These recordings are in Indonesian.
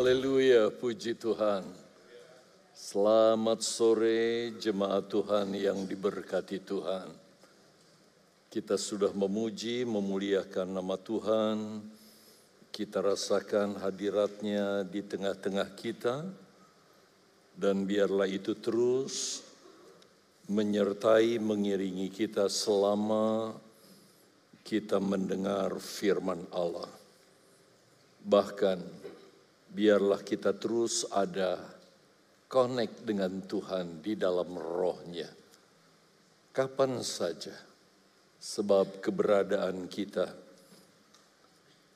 Haleluya, puji Tuhan. Selamat sore jemaat Tuhan yang diberkati Tuhan. Kita sudah memuji, memuliakan nama Tuhan. Kita rasakan hadiratnya di tengah-tengah kita. Dan biarlah itu terus menyertai, mengiringi kita selama kita mendengar firman Allah. Bahkan biarlah kita terus ada connect dengan Tuhan di dalam rohnya. Kapan saja, sebab keberadaan kita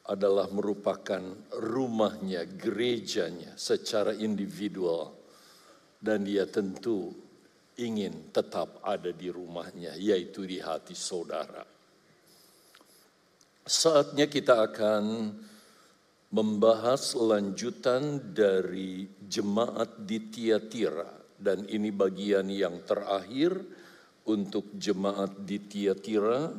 adalah merupakan rumahnya, gerejanya secara individual dan dia tentu ingin tetap ada di rumahnya, yaitu di hati saudara. Saatnya kita akan membahas lanjutan dari jemaat di Tiatira dan ini bagian yang terakhir untuk jemaat di Tiatira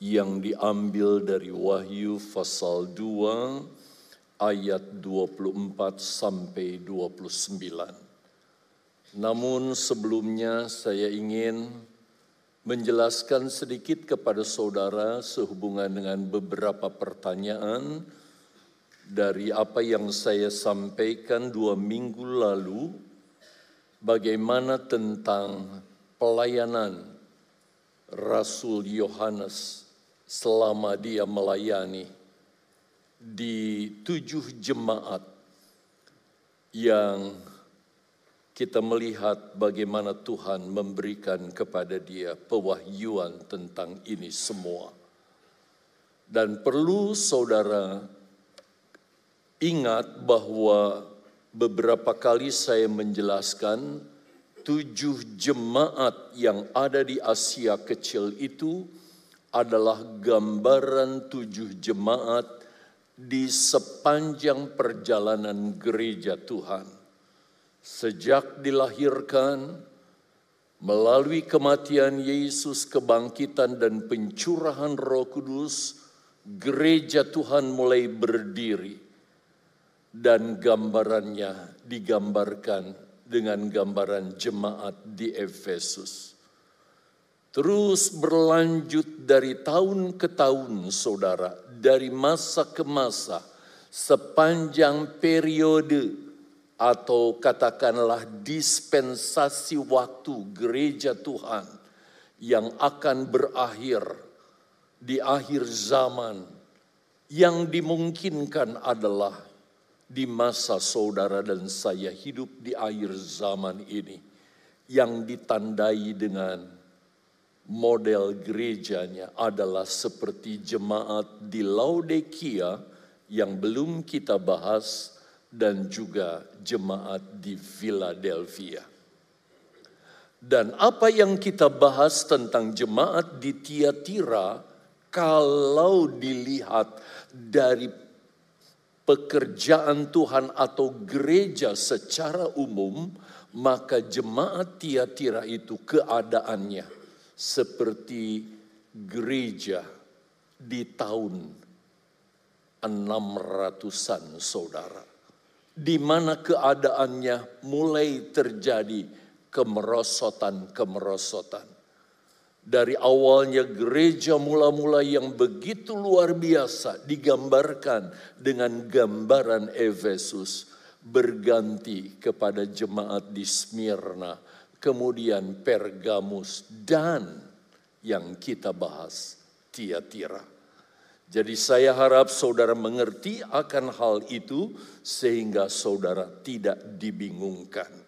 yang diambil dari Wahyu pasal 2 ayat 24 sampai 29. Namun sebelumnya saya ingin menjelaskan sedikit kepada saudara sehubungan dengan beberapa pertanyaan dari apa yang saya sampaikan dua minggu lalu, bagaimana tentang pelayanan Rasul Yohanes selama dia melayani di tujuh jemaat yang kita melihat bagaimana Tuhan memberikan kepada dia pewahyuan tentang ini semua. Dan perlu saudara ingat bahwa beberapa kali saya menjelaskan tujuh jemaat yang ada di Asia kecil itu adalah gambaran tujuh jemaat di sepanjang perjalanan gereja Tuhan. Sejak dilahirkan melalui kematian Yesus, kebangkitan dan pencurahan Roh Kudus, gereja Tuhan mulai berdiri dan gambarannya digambarkan dengan gambaran jemaat di Efesus. Terus berlanjut dari tahun ke tahun, saudara, dari masa ke masa, sepanjang periode atau katakanlah dispensasi waktu gereja Tuhan yang akan berakhir di akhir zaman yang dimungkinkan adalah di masa saudara dan saya hidup di akhir zaman ini yang ditandai dengan model gerejanya adalah seperti jemaat di Laodikia yang belum kita bahas dan juga jemaat di Philadelphia. Dan apa yang kita bahas tentang jemaat di Tiatira, kalau dilihat dari pekerjaan Tuhan atau gereja secara umum, maka jemaat Tiatira itu keadaannya seperti gereja di tahun 600-an saudara di mana keadaannya mulai terjadi kemerosotan-kemerosotan. Dari awalnya gereja mula-mula yang begitu luar biasa digambarkan dengan gambaran Efesus berganti kepada jemaat di Smyrna, kemudian Pergamus dan yang kita bahas Tiatira. Jadi saya harap saudara mengerti akan hal itu sehingga saudara tidak dibingungkan.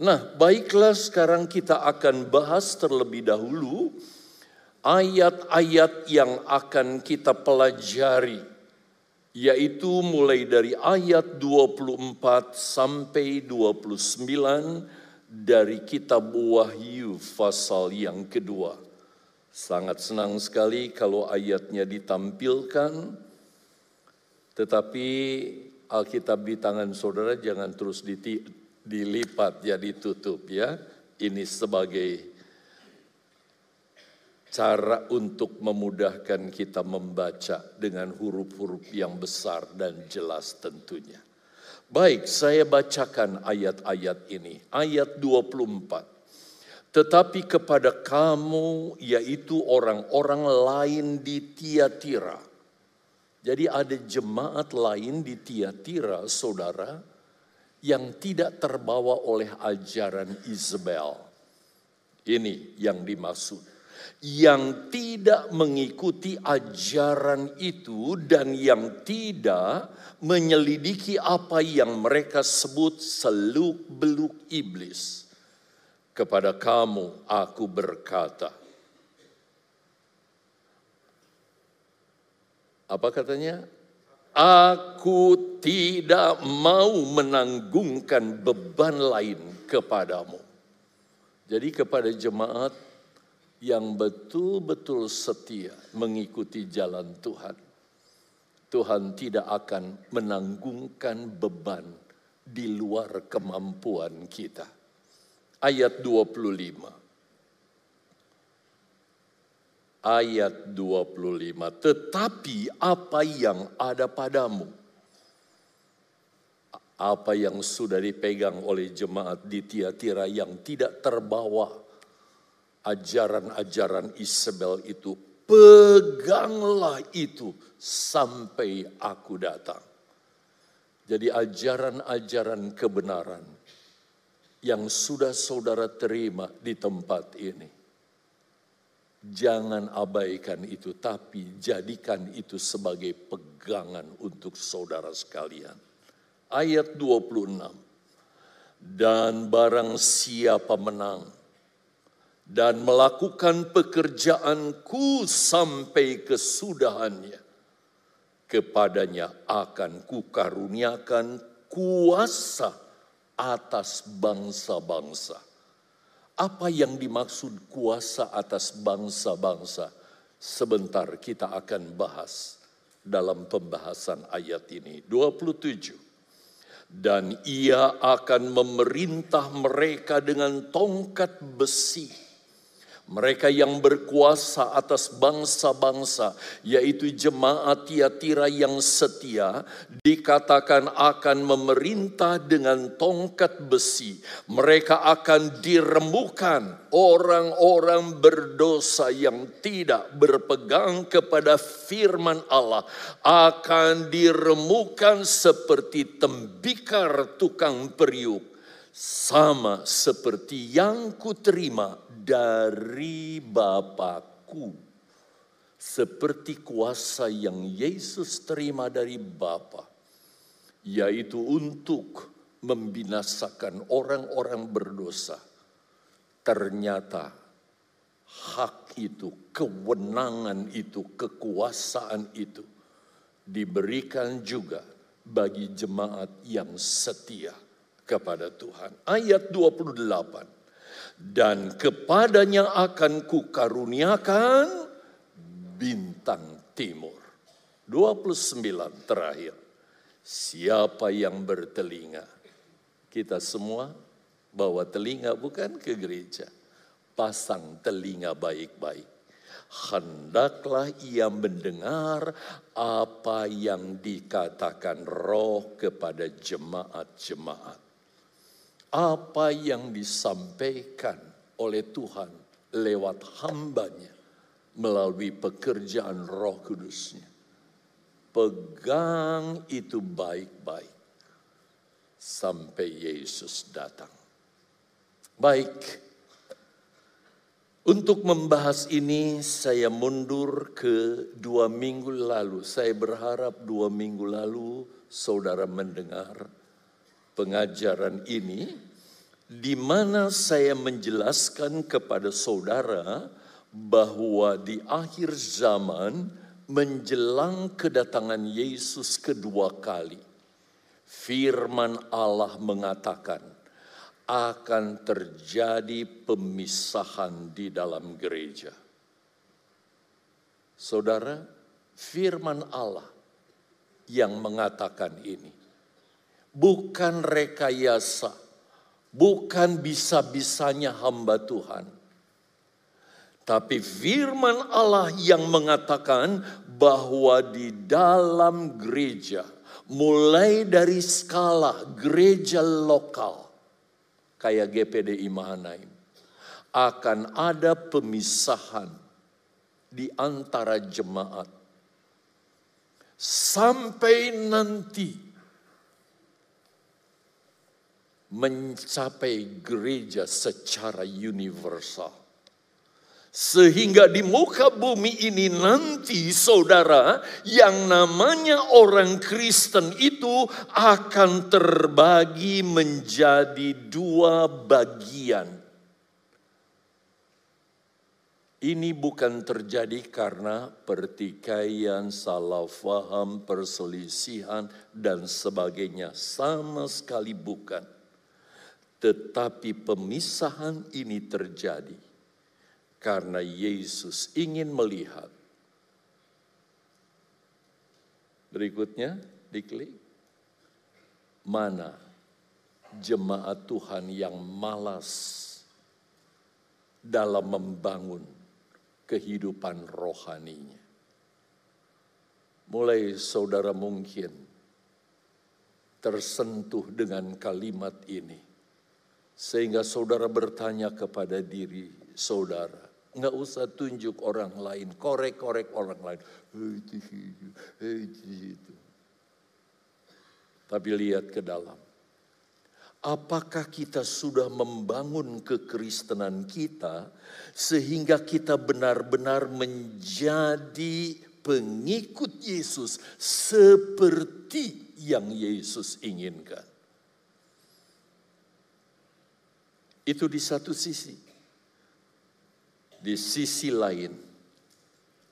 Nah, baiklah sekarang kita akan bahas terlebih dahulu ayat-ayat yang akan kita pelajari yaitu mulai dari ayat 24 sampai 29 dari kitab Wahyu pasal yang kedua. Sangat senang sekali kalau ayatnya ditampilkan, tetapi Alkitab di tangan saudara jangan terus dilipat ya ditutup ya. Ini sebagai cara untuk memudahkan kita membaca dengan huruf-huruf yang besar dan jelas tentunya. Baik, saya bacakan ayat-ayat ini. Ayat 24. Tetapi kepada kamu, yaitu orang-orang lain di Tiatira. Jadi ada jemaat lain di Tiatira, saudara, yang tidak terbawa oleh ajaran Isabel. Ini yang dimaksud yang tidak mengikuti ajaran itu dan yang tidak menyelidiki apa yang mereka sebut seluk-beluk iblis. Kepada kamu aku berkata. Apa katanya? Aku tidak mau menanggungkan beban lain kepadamu. Jadi kepada jemaat yang betul-betul setia mengikuti jalan Tuhan, Tuhan tidak akan menanggungkan beban di luar kemampuan kita. Ayat 25. Ayat 25. Tetapi apa yang ada padamu? Apa yang sudah dipegang oleh jemaat di Tiatira yang tidak terbawa ajaran-ajaran Isabel itu, peganglah itu sampai aku datang. Jadi ajaran-ajaran kebenaran yang sudah saudara terima di tempat ini. Jangan abaikan itu, tapi jadikan itu sebagai pegangan untuk saudara sekalian. Ayat 26. Dan barang siapa menang, dan melakukan pekerjaanku sampai kesudahannya. Kepadanya akan kukaruniakan kuasa atas bangsa-bangsa. Apa yang dimaksud kuasa atas bangsa-bangsa? Sebentar kita akan bahas dalam pembahasan ayat ini. 27 dan ia akan memerintah mereka dengan tongkat besi mereka yang berkuasa atas bangsa-bangsa, yaitu jemaat Tiatira yang setia, dikatakan akan memerintah dengan tongkat besi. Mereka akan dirembukan orang-orang berdosa yang tidak berpegang kepada firman Allah akan dirembukan seperti tembikar tukang periuk sama seperti yang kuterima dari Bapakku. Seperti kuasa yang Yesus terima dari Bapa, yaitu untuk membinasakan orang-orang berdosa. Ternyata hak itu, kewenangan itu, kekuasaan itu diberikan juga bagi jemaat yang setia kepada Tuhan. Ayat 28. Dan kepadanya akan kukaruniakan bintang timur. 29 terakhir. Siapa yang bertelinga? Kita semua bawa telinga bukan ke gereja. Pasang telinga baik-baik hendaklah ia mendengar apa yang dikatakan roh kepada jemaat-jemaat apa yang disampaikan oleh Tuhan lewat hambanya melalui pekerjaan roh kudusnya. Pegang itu baik-baik sampai Yesus datang. Baik, untuk membahas ini saya mundur ke dua minggu lalu. Saya berharap dua minggu lalu saudara mendengar pengajaran ini di mana saya menjelaskan kepada saudara bahwa di akhir zaman menjelang kedatangan Yesus kedua kali firman Allah mengatakan akan terjadi pemisahan di dalam gereja. Saudara, firman Allah yang mengatakan ini bukan rekayasa, bukan bisa-bisanya hamba Tuhan. Tapi firman Allah yang mengatakan bahwa di dalam gereja mulai dari skala gereja lokal kayak GPDI Mahanaim akan ada pemisahan di antara jemaat sampai nanti mencapai gereja secara universal. Sehingga di muka bumi ini nanti saudara yang namanya orang Kristen itu akan terbagi menjadi dua bagian. Ini bukan terjadi karena pertikaian, salah faham, perselisihan, dan sebagainya. Sama sekali bukan. Tetapi pemisahan ini terjadi karena Yesus ingin melihat. Berikutnya diklik. Mana jemaat Tuhan yang malas dalam membangun kehidupan rohaninya. Mulai saudara mungkin tersentuh dengan kalimat ini. Sehingga saudara bertanya kepada diri saudara, Nggak usah tunjuk orang lain, korek-korek orang lain. Tapi lihat ke dalam. Apakah kita sudah membangun kekristenan kita sehingga kita benar-benar menjadi pengikut Yesus seperti yang Yesus inginkan? Itu di satu sisi. Di sisi lain,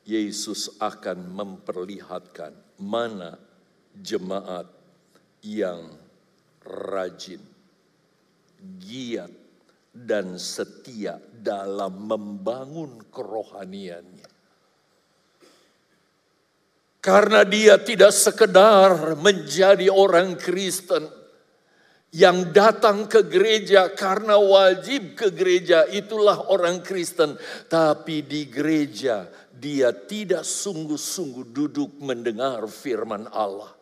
Yesus akan memperlihatkan mana jemaat yang rajin, giat, dan setia dalam membangun kerohaniannya. Karena dia tidak sekedar menjadi orang Kristen, yang datang ke gereja karena wajib ke gereja itulah orang Kristen, tapi di gereja dia tidak sungguh-sungguh duduk mendengar firman Allah.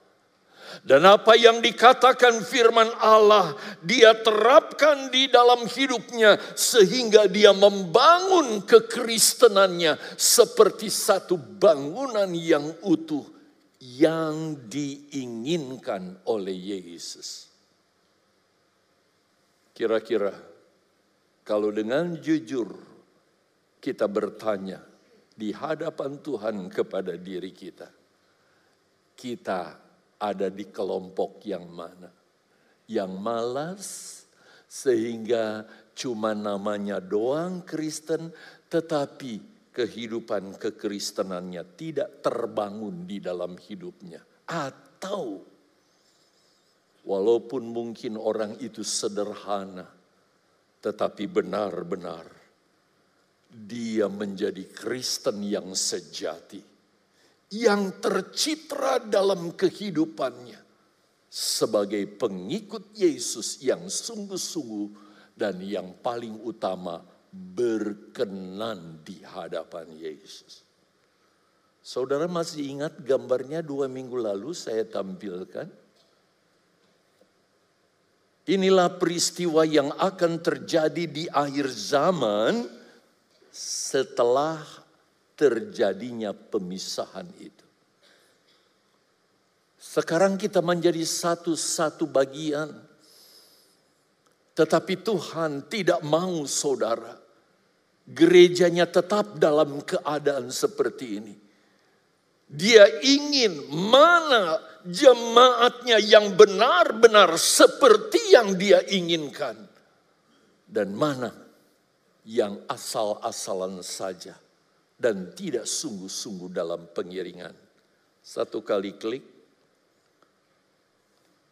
Dan apa yang dikatakan firman Allah, dia terapkan di dalam hidupnya sehingga dia membangun kekristenannya seperti satu bangunan yang utuh yang diinginkan oleh Yesus. Kira-kira kalau dengan jujur kita bertanya di hadapan Tuhan kepada diri kita, kita ada di kelompok yang mana? Yang malas sehingga cuma namanya doang Kristen tetapi kehidupan kekristenannya tidak terbangun di dalam hidupnya. Atau Walaupun mungkin orang itu sederhana, tetapi benar-benar dia menjadi Kristen yang sejati, yang tercitra dalam kehidupannya sebagai pengikut Yesus yang sungguh-sungguh dan yang paling utama berkenan di hadapan Yesus. Saudara masih ingat gambarnya dua minggu lalu saya tampilkan? Inilah peristiwa yang akan terjadi di akhir zaman setelah terjadinya pemisahan itu. Sekarang kita menjadi satu-satu bagian. Tetapi Tuhan tidak mau saudara. Gerejanya tetap dalam keadaan seperti ini. Dia ingin mana jemaatnya yang benar-benar seperti yang dia inginkan. Dan mana yang asal-asalan saja dan tidak sungguh-sungguh dalam pengiringan. Satu kali klik,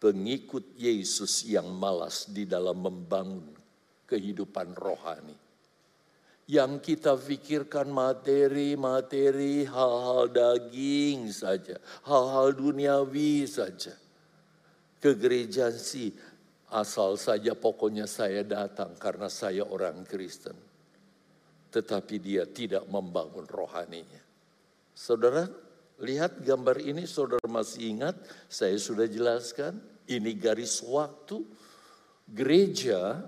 pengikut Yesus yang malas di dalam membangun kehidupan rohani yang kita pikirkan materi-materi hal-hal daging saja, hal-hal duniawi saja. Ke gereja sih asal saja pokoknya saya datang karena saya orang Kristen. Tetapi dia tidak membangun rohaninya. Saudara, Lihat gambar ini saudara masih ingat, saya sudah jelaskan, ini garis waktu. Gereja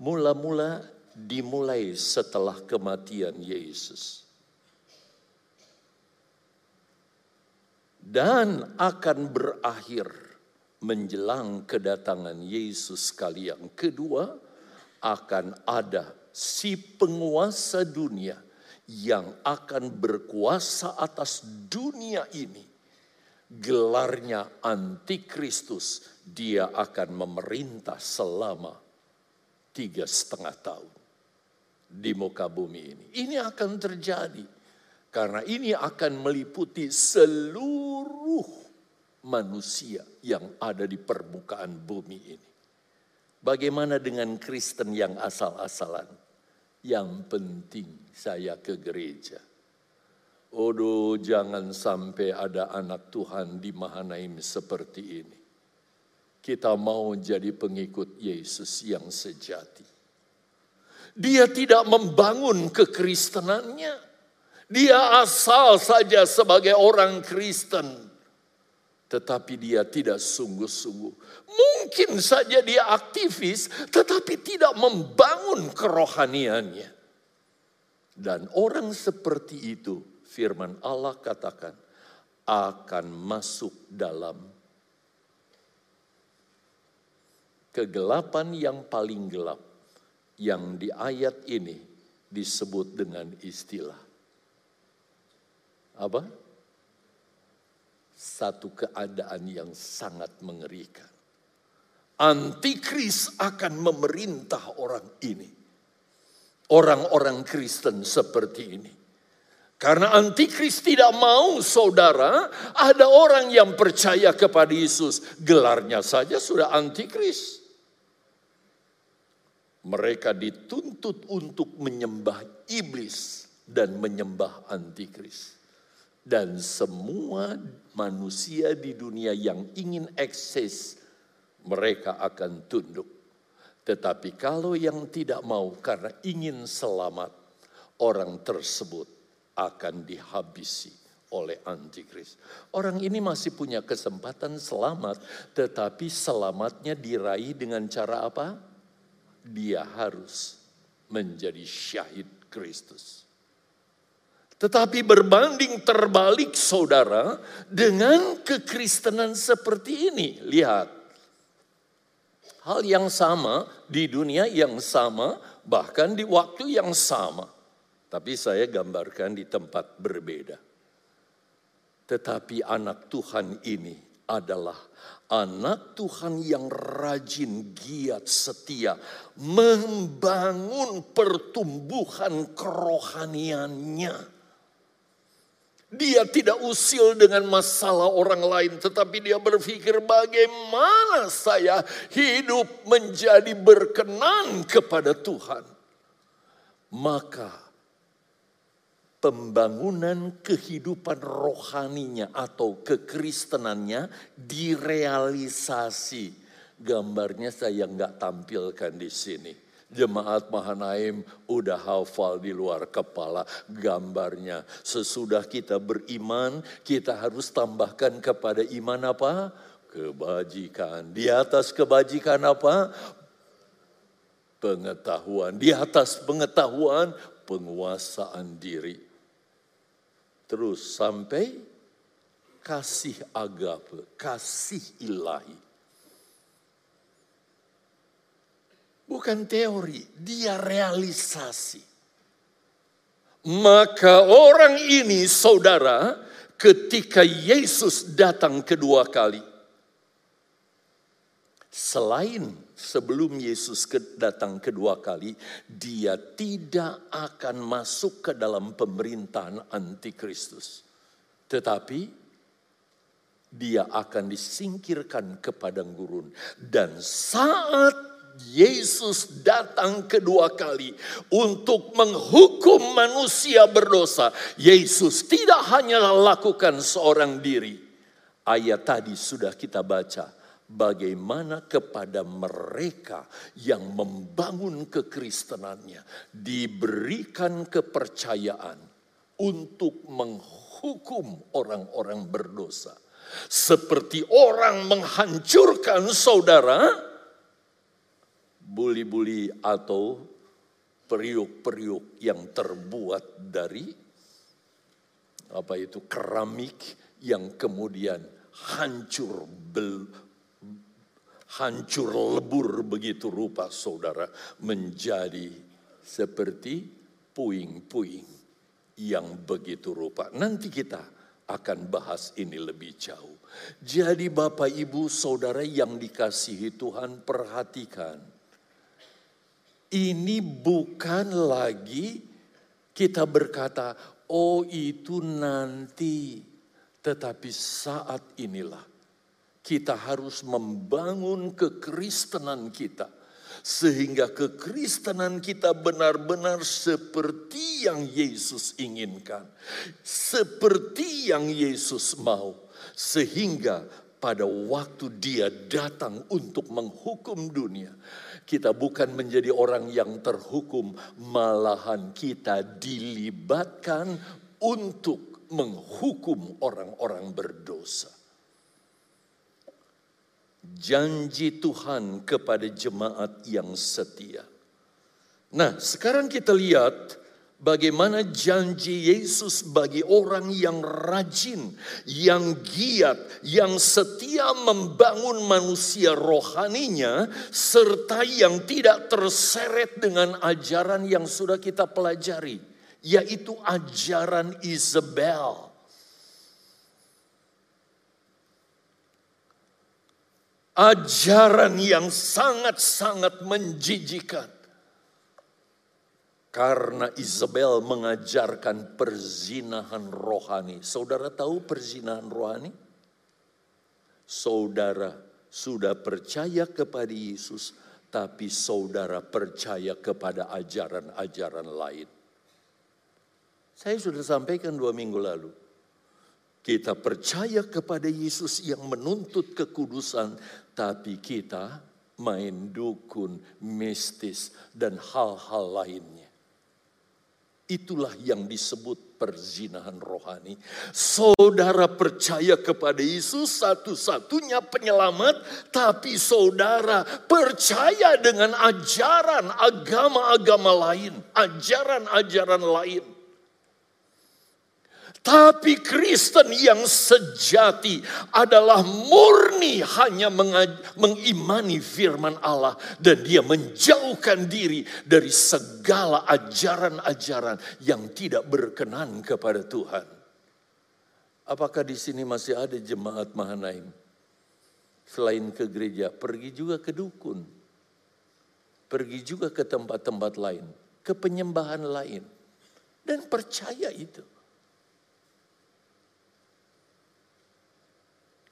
mula-mula dimulai setelah kematian Yesus. Dan akan berakhir menjelang kedatangan Yesus kali yang kedua akan ada si penguasa dunia yang akan berkuasa atas dunia ini. Gelarnya antikristus, dia akan memerintah selama tiga setengah tahun di muka bumi ini. Ini akan terjadi karena ini akan meliputi seluruh manusia yang ada di permukaan bumi ini. Bagaimana dengan Kristen yang asal-asalan? Yang penting saya ke gereja. Odo jangan sampai ada anak Tuhan di Mahanaim seperti ini. Kita mau jadi pengikut Yesus yang sejati. Dia tidak membangun kekristenannya. Dia asal saja sebagai orang Kristen tetapi dia tidak sungguh-sungguh. Mungkin saja dia aktivis, tetapi tidak membangun kerohaniannya. Dan orang seperti itu, firman Allah katakan, akan masuk dalam kegelapan yang paling gelap, yang di ayat ini disebut dengan istilah apa? satu keadaan yang sangat mengerikan. Antikris akan memerintah orang ini. Orang-orang Kristen seperti ini. Karena antikris tidak mau saudara ada orang yang percaya kepada Yesus. Gelarnya saja sudah antikris. Mereka dituntut untuk menyembah iblis dan menyembah antikris. Dan semua manusia di dunia yang ingin eksis, mereka akan tunduk. Tetapi kalau yang tidak mau karena ingin selamat, orang tersebut akan dihabisi oleh antikris. Orang ini masih punya kesempatan selamat, tetapi selamatnya diraih dengan cara apa? Dia harus menjadi syahid Kristus. Tetapi berbanding terbalik saudara dengan kekristenan seperti ini. Lihat. Hal yang sama di dunia yang sama bahkan di waktu yang sama. Tapi saya gambarkan di tempat berbeda. Tetapi anak Tuhan ini adalah anak Tuhan yang rajin, giat, setia, membangun pertumbuhan kerohaniannya dia tidak usil dengan masalah orang lain, tetapi dia berpikir bagaimana saya hidup menjadi berkenan kepada Tuhan. Maka pembangunan kehidupan rohaninya atau kekristenannya direalisasi. Gambarnya saya nggak tampilkan di sini Jemaat Mahanaim udah hafal di luar kepala gambarnya. Sesudah kita beriman, kita harus tambahkan kepada iman apa? Kebajikan. Di atas kebajikan apa? Pengetahuan. Di atas pengetahuan, penguasaan diri. Terus sampai kasih agape, kasih ilahi. Bukan teori, dia realisasi. Maka orang ini saudara ketika Yesus datang kedua kali. Selain sebelum Yesus datang kedua kali, dia tidak akan masuk ke dalam pemerintahan antikristus. Tetapi dia akan disingkirkan ke padang gurun. Dan saat Yesus datang kedua kali untuk menghukum manusia berdosa. Yesus tidak hanya lakukan seorang diri. Ayat tadi sudah kita baca. Bagaimana kepada mereka yang membangun kekristenannya diberikan kepercayaan untuk menghukum orang-orang berdosa. Seperti orang menghancurkan saudara, buli-buli atau periuk-periuk yang terbuat dari apa itu keramik yang kemudian hancur hancur lebur begitu rupa saudara menjadi seperti puing-puing yang begitu rupa. Nanti kita akan bahas ini lebih jauh. Jadi Bapak Ibu Saudara yang dikasihi Tuhan perhatikan. Ini bukan lagi kita berkata, oh itu nanti. Tetapi saat inilah kita harus membangun kekristenan kita sehingga kekristenan kita benar-benar seperti yang Yesus inginkan, seperti yang Yesus mau, sehingga pada waktu Dia datang untuk menghukum dunia, kita bukan menjadi orang yang terhukum, malahan kita dilibatkan untuk menghukum orang-orang berdosa janji Tuhan kepada jemaat yang setia. Nah, sekarang kita lihat bagaimana janji Yesus bagi orang yang rajin, yang giat, yang setia membangun manusia rohaninya, serta yang tidak terseret dengan ajaran yang sudah kita pelajari, yaitu ajaran Isabel. Ajaran yang sangat-sangat menjijikan. Karena Isabel mengajarkan perzinahan rohani. Saudara tahu perzinahan rohani? Saudara sudah percaya kepada Yesus, tapi saudara percaya kepada ajaran-ajaran lain. Saya sudah sampaikan dua minggu lalu. Kita percaya kepada Yesus yang menuntut kekudusan, tapi kita main dukun, mistis, dan hal-hal lainnya. Itulah yang disebut perzinahan rohani. Saudara percaya kepada Yesus satu-satunya penyelamat, tapi saudara percaya dengan ajaran agama-agama lain, ajaran-ajaran lain. Tapi Kristen yang sejati adalah murni hanya mengimani firman Allah dan dia menjauhkan diri dari segala ajaran-ajaran yang tidak berkenan kepada Tuhan. Apakah di sini masih ada jemaat Mahanaim? Selain ke gereja, pergi juga ke dukun. Pergi juga ke tempat-tempat lain, ke penyembahan lain. Dan percaya itu.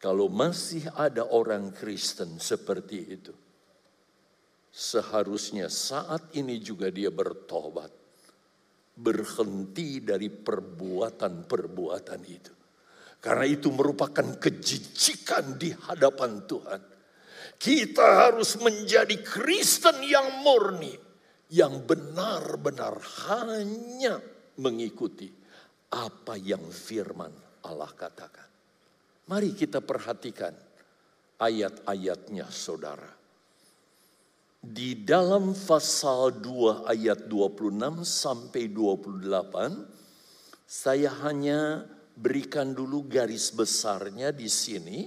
Kalau masih ada orang Kristen seperti itu, seharusnya saat ini juga dia bertobat, berhenti dari perbuatan-perbuatan itu. Karena itu merupakan kejijikan di hadapan Tuhan. Kita harus menjadi Kristen yang murni, yang benar-benar hanya mengikuti apa yang firman Allah katakan. Mari kita perhatikan ayat-ayatnya saudara. Di dalam pasal 2 ayat 26 sampai 28, saya hanya berikan dulu garis besarnya di sini,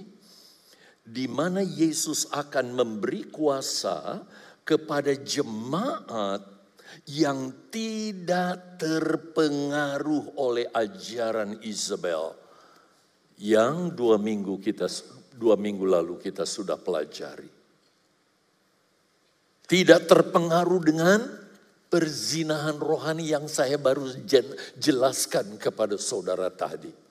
di mana Yesus akan memberi kuasa kepada jemaat yang tidak terpengaruh oleh ajaran Isabel yang dua minggu kita dua minggu lalu kita sudah pelajari. Tidak terpengaruh dengan perzinahan rohani yang saya baru jelaskan kepada saudara tadi.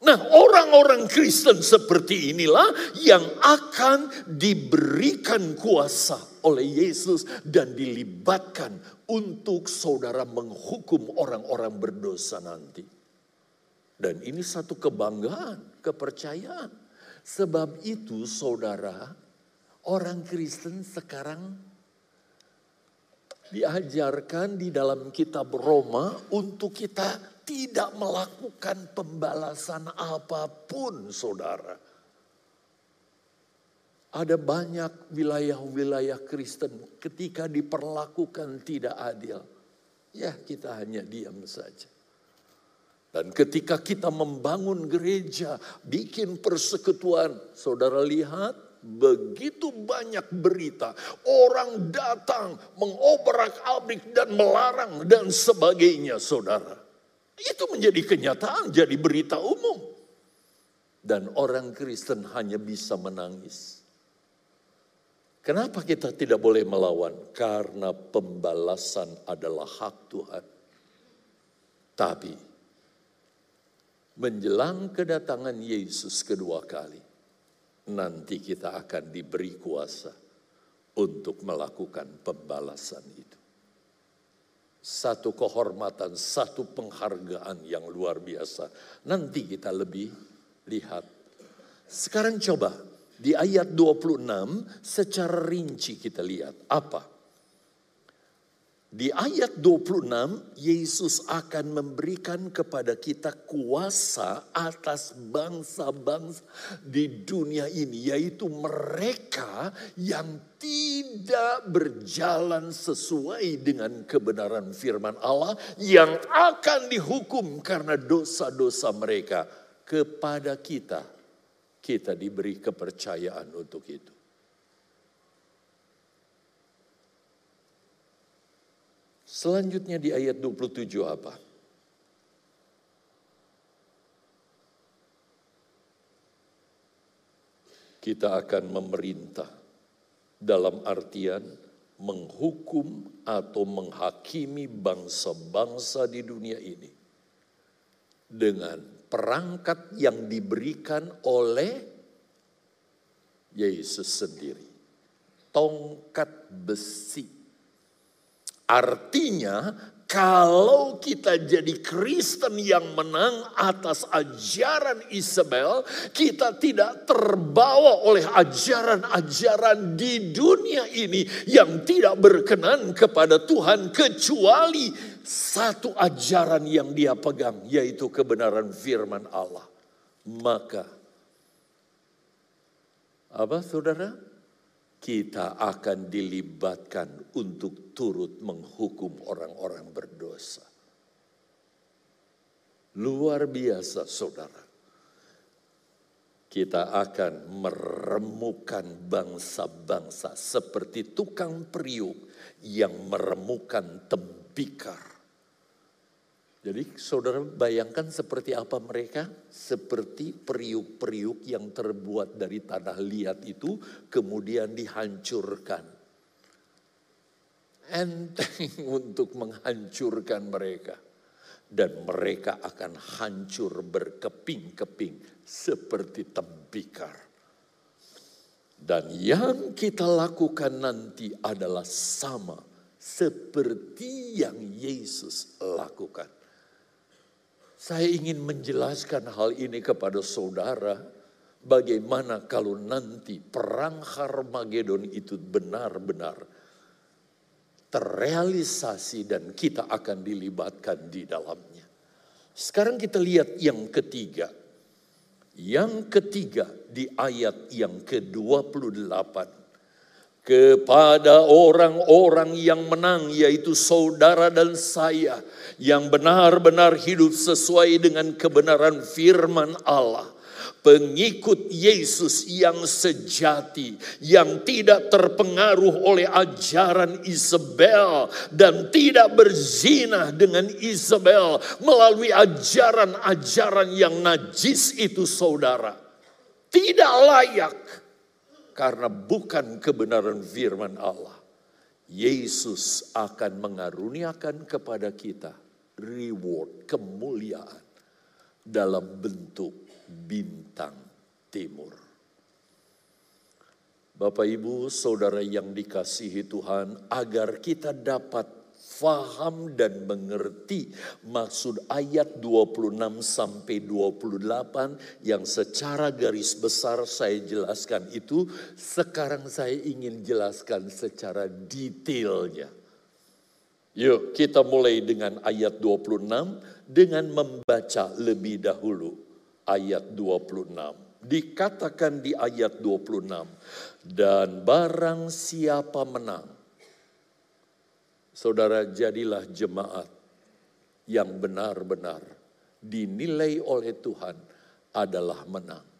Nah, orang-orang Kristen seperti inilah yang akan diberikan kuasa oleh Yesus dan dilibatkan untuk saudara menghukum orang-orang berdosa nanti. Dan ini satu kebanggaan, kepercayaan. Sebab itu saudara, orang Kristen sekarang diajarkan di dalam kitab Roma untuk kita tidak melakukan pembalasan apa pun, saudara. Ada banyak wilayah-wilayah Kristen ketika diperlakukan tidak adil. Ya kita hanya diam saja. Dan ketika kita membangun gereja, bikin persekutuan, saudara lihat begitu banyak berita. Orang datang mengobrak-abrik dan melarang dan sebagainya saudara. Itu menjadi kenyataan, jadi berita umum. Dan orang Kristen hanya bisa menangis. Kenapa kita tidak boleh melawan? Karena pembalasan adalah hak Tuhan. Tapi menjelang kedatangan Yesus kedua kali, nanti kita akan diberi kuasa untuk melakukan pembalasan itu. Satu kehormatan, satu penghargaan yang luar biasa. Nanti kita lebih lihat. Sekarang coba di ayat 26 secara rinci kita lihat apa? Di ayat 26 Yesus akan memberikan kepada kita kuasa atas bangsa-bangsa di dunia ini yaitu mereka yang tidak berjalan sesuai dengan kebenaran firman Allah yang akan dihukum karena dosa-dosa mereka kepada kita kita diberi kepercayaan untuk itu. Selanjutnya di ayat 27 apa? Kita akan memerintah dalam artian menghukum atau menghakimi bangsa-bangsa di dunia ini dengan perangkat yang diberikan oleh Yesus sendiri. Tongkat besi. Artinya kalau kita jadi Kristen yang menang atas ajaran Isabel, kita tidak terbawa oleh ajaran-ajaran di dunia ini yang tidak berkenan kepada Tuhan kecuali satu ajaran yang dia pegang yaitu kebenaran firman Allah. Maka apa Saudara? Kita akan dilibatkan untuk turut menghukum orang-orang berdosa. Luar biasa, saudara. Kita akan meremukan bangsa-bangsa seperti tukang periuk yang meremukan tembikar jadi saudara bayangkan seperti apa mereka? Seperti periuk-periuk yang terbuat dari tanah liat itu kemudian dihancurkan. Enteng untuk menghancurkan mereka. Dan mereka akan hancur berkeping-keping seperti tembikar. Dan yang kita lakukan nanti adalah sama seperti yang Yesus lakukan. Saya ingin menjelaskan hal ini kepada saudara. Bagaimana kalau nanti perang Harmagedon itu benar-benar terrealisasi dan kita akan dilibatkan di dalamnya. Sekarang kita lihat yang ketiga. Yang ketiga di ayat yang ke-28 kepada orang-orang yang menang, yaitu saudara dan saya, yang benar-benar hidup sesuai dengan kebenaran firman Allah. Pengikut Yesus yang sejati, yang tidak terpengaruh oleh ajaran Isabel, dan tidak berzina dengan Isabel melalui ajaran-ajaran yang najis itu, saudara, tidak layak karena bukan kebenaran firman Allah. Yesus akan mengaruniakan kepada kita reward, kemuliaan dalam bentuk bintang timur. Bapak Ibu, saudara yang dikasihi Tuhan, agar kita dapat faham dan mengerti maksud ayat 26 sampai 28 yang secara garis besar saya jelaskan itu, sekarang saya ingin jelaskan secara detailnya. Yuk kita mulai dengan ayat 26 dengan membaca lebih dahulu ayat 26. Dikatakan di ayat 26, dan barang siapa menang, saudara jadilah jemaat yang benar-benar dinilai oleh Tuhan adalah menang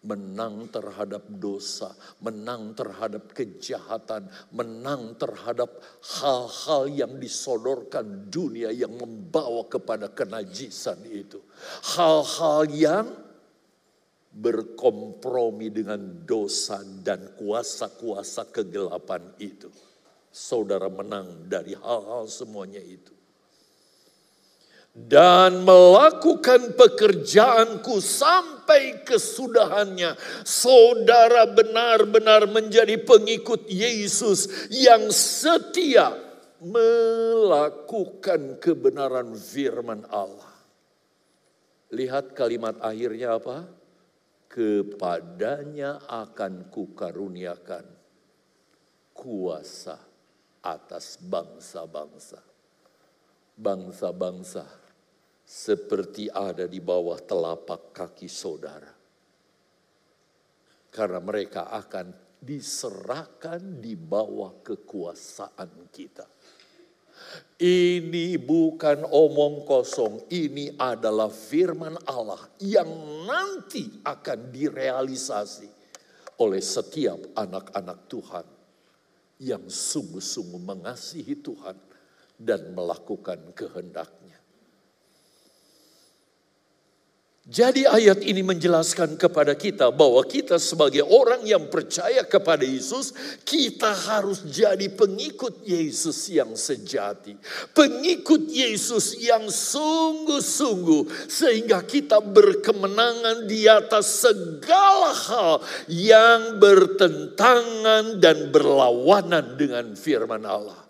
menang terhadap dosa, menang terhadap kejahatan, menang terhadap hal-hal yang disodorkan dunia yang membawa kepada kenajisan itu. Hal-hal yang berkompromi dengan dosa dan kuasa-kuasa kegelapan itu. Saudara menang dari hal-hal semuanya itu dan melakukan pekerjaanku sampai kesudahannya. Saudara benar-benar menjadi pengikut Yesus yang setia melakukan kebenaran firman Allah. Lihat kalimat akhirnya apa? Kepadanya akan kukaruniakan kuasa atas bangsa-bangsa. Bangsa-bangsa seperti ada di bawah telapak kaki saudara. Karena mereka akan diserahkan di bawah kekuasaan kita. Ini bukan omong kosong, ini adalah firman Allah yang nanti akan direalisasi oleh setiap anak-anak Tuhan yang sungguh-sungguh mengasihi Tuhan dan melakukan kehendaknya. Jadi ayat ini menjelaskan kepada kita bahwa kita sebagai orang yang percaya kepada Yesus, kita harus jadi pengikut Yesus yang sejati. Pengikut Yesus yang sungguh-sungguh sehingga kita berkemenangan di atas segala hal yang bertentangan dan berlawanan dengan firman Allah.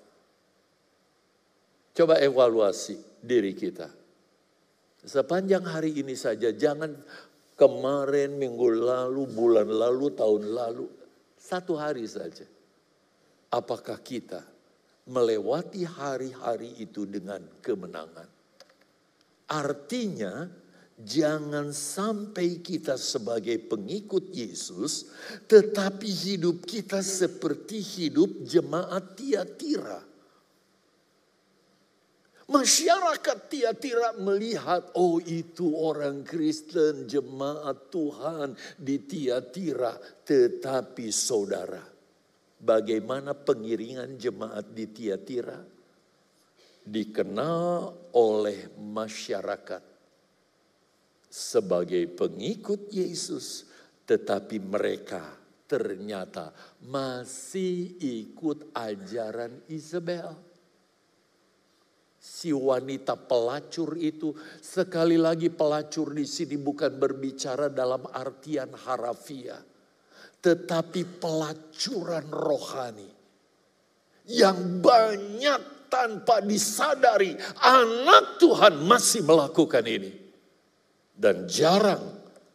Coba evaluasi diri kita Sepanjang hari ini saja, jangan kemarin, minggu lalu, bulan lalu, tahun lalu. Satu hari saja. Apakah kita melewati hari-hari itu dengan kemenangan? Artinya, jangan sampai kita sebagai pengikut Yesus, tetapi hidup kita seperti hidup jemaat Tiatira Masyarakat Tiatira melihat, oh itu orang Kristen jemaat Tuhan di Tiatira. Tetapi saudara, bagaimana pengiringan jemaat di Tiatira? Dikenal oleh masyarakat sebagai pengikut Yesus. Tetapi mereka ternyata masih ikut ajaran Isabel si wanita pelacur itu sekali lagi pelacur di sini bukan berbicara dalam artian harafiah tetapi pelacuran rohani yang banyak tanpa disadari anak Tuhan masih melakukan ini. Dan jarang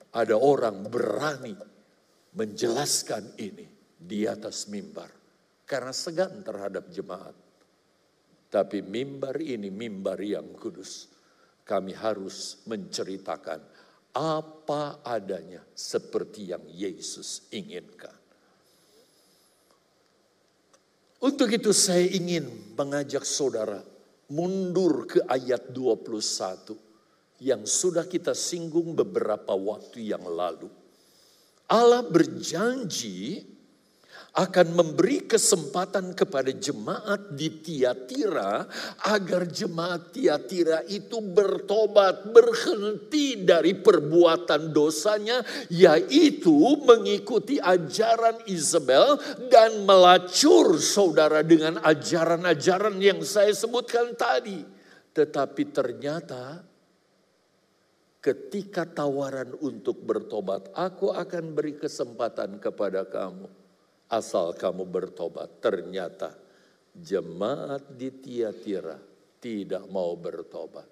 ada orang berani menjelaskan ini di atas mimbar. Karena segan terhadap jemaat tapi mimbar ini mimbar yang kudus. Kami harus menceritakan apa adanya seperti yang Yesus inginkan. Untuk itu saya ingin mengajak saudara mundur ke ayat 21 yang sudah kita singgung beberapa waktu yang lalu. Allah berjanji akan memberi kesempatan kepada jemaat di Tiatira agar jemaat Tiatira itu bertobat, berhenti dari perbuatan dosanya yaitu mengikuti ajaran Isabel dan melacur saudara dengan ajaran-ajaran yang saya sebutkan tadi. Tetapi ternyata ketika tawaran untuk bertobat, aku akan beri kesempatan kepada kamu asal kamu bertobat. Ternyata jemaat di Tiatira tidak mau bertobat.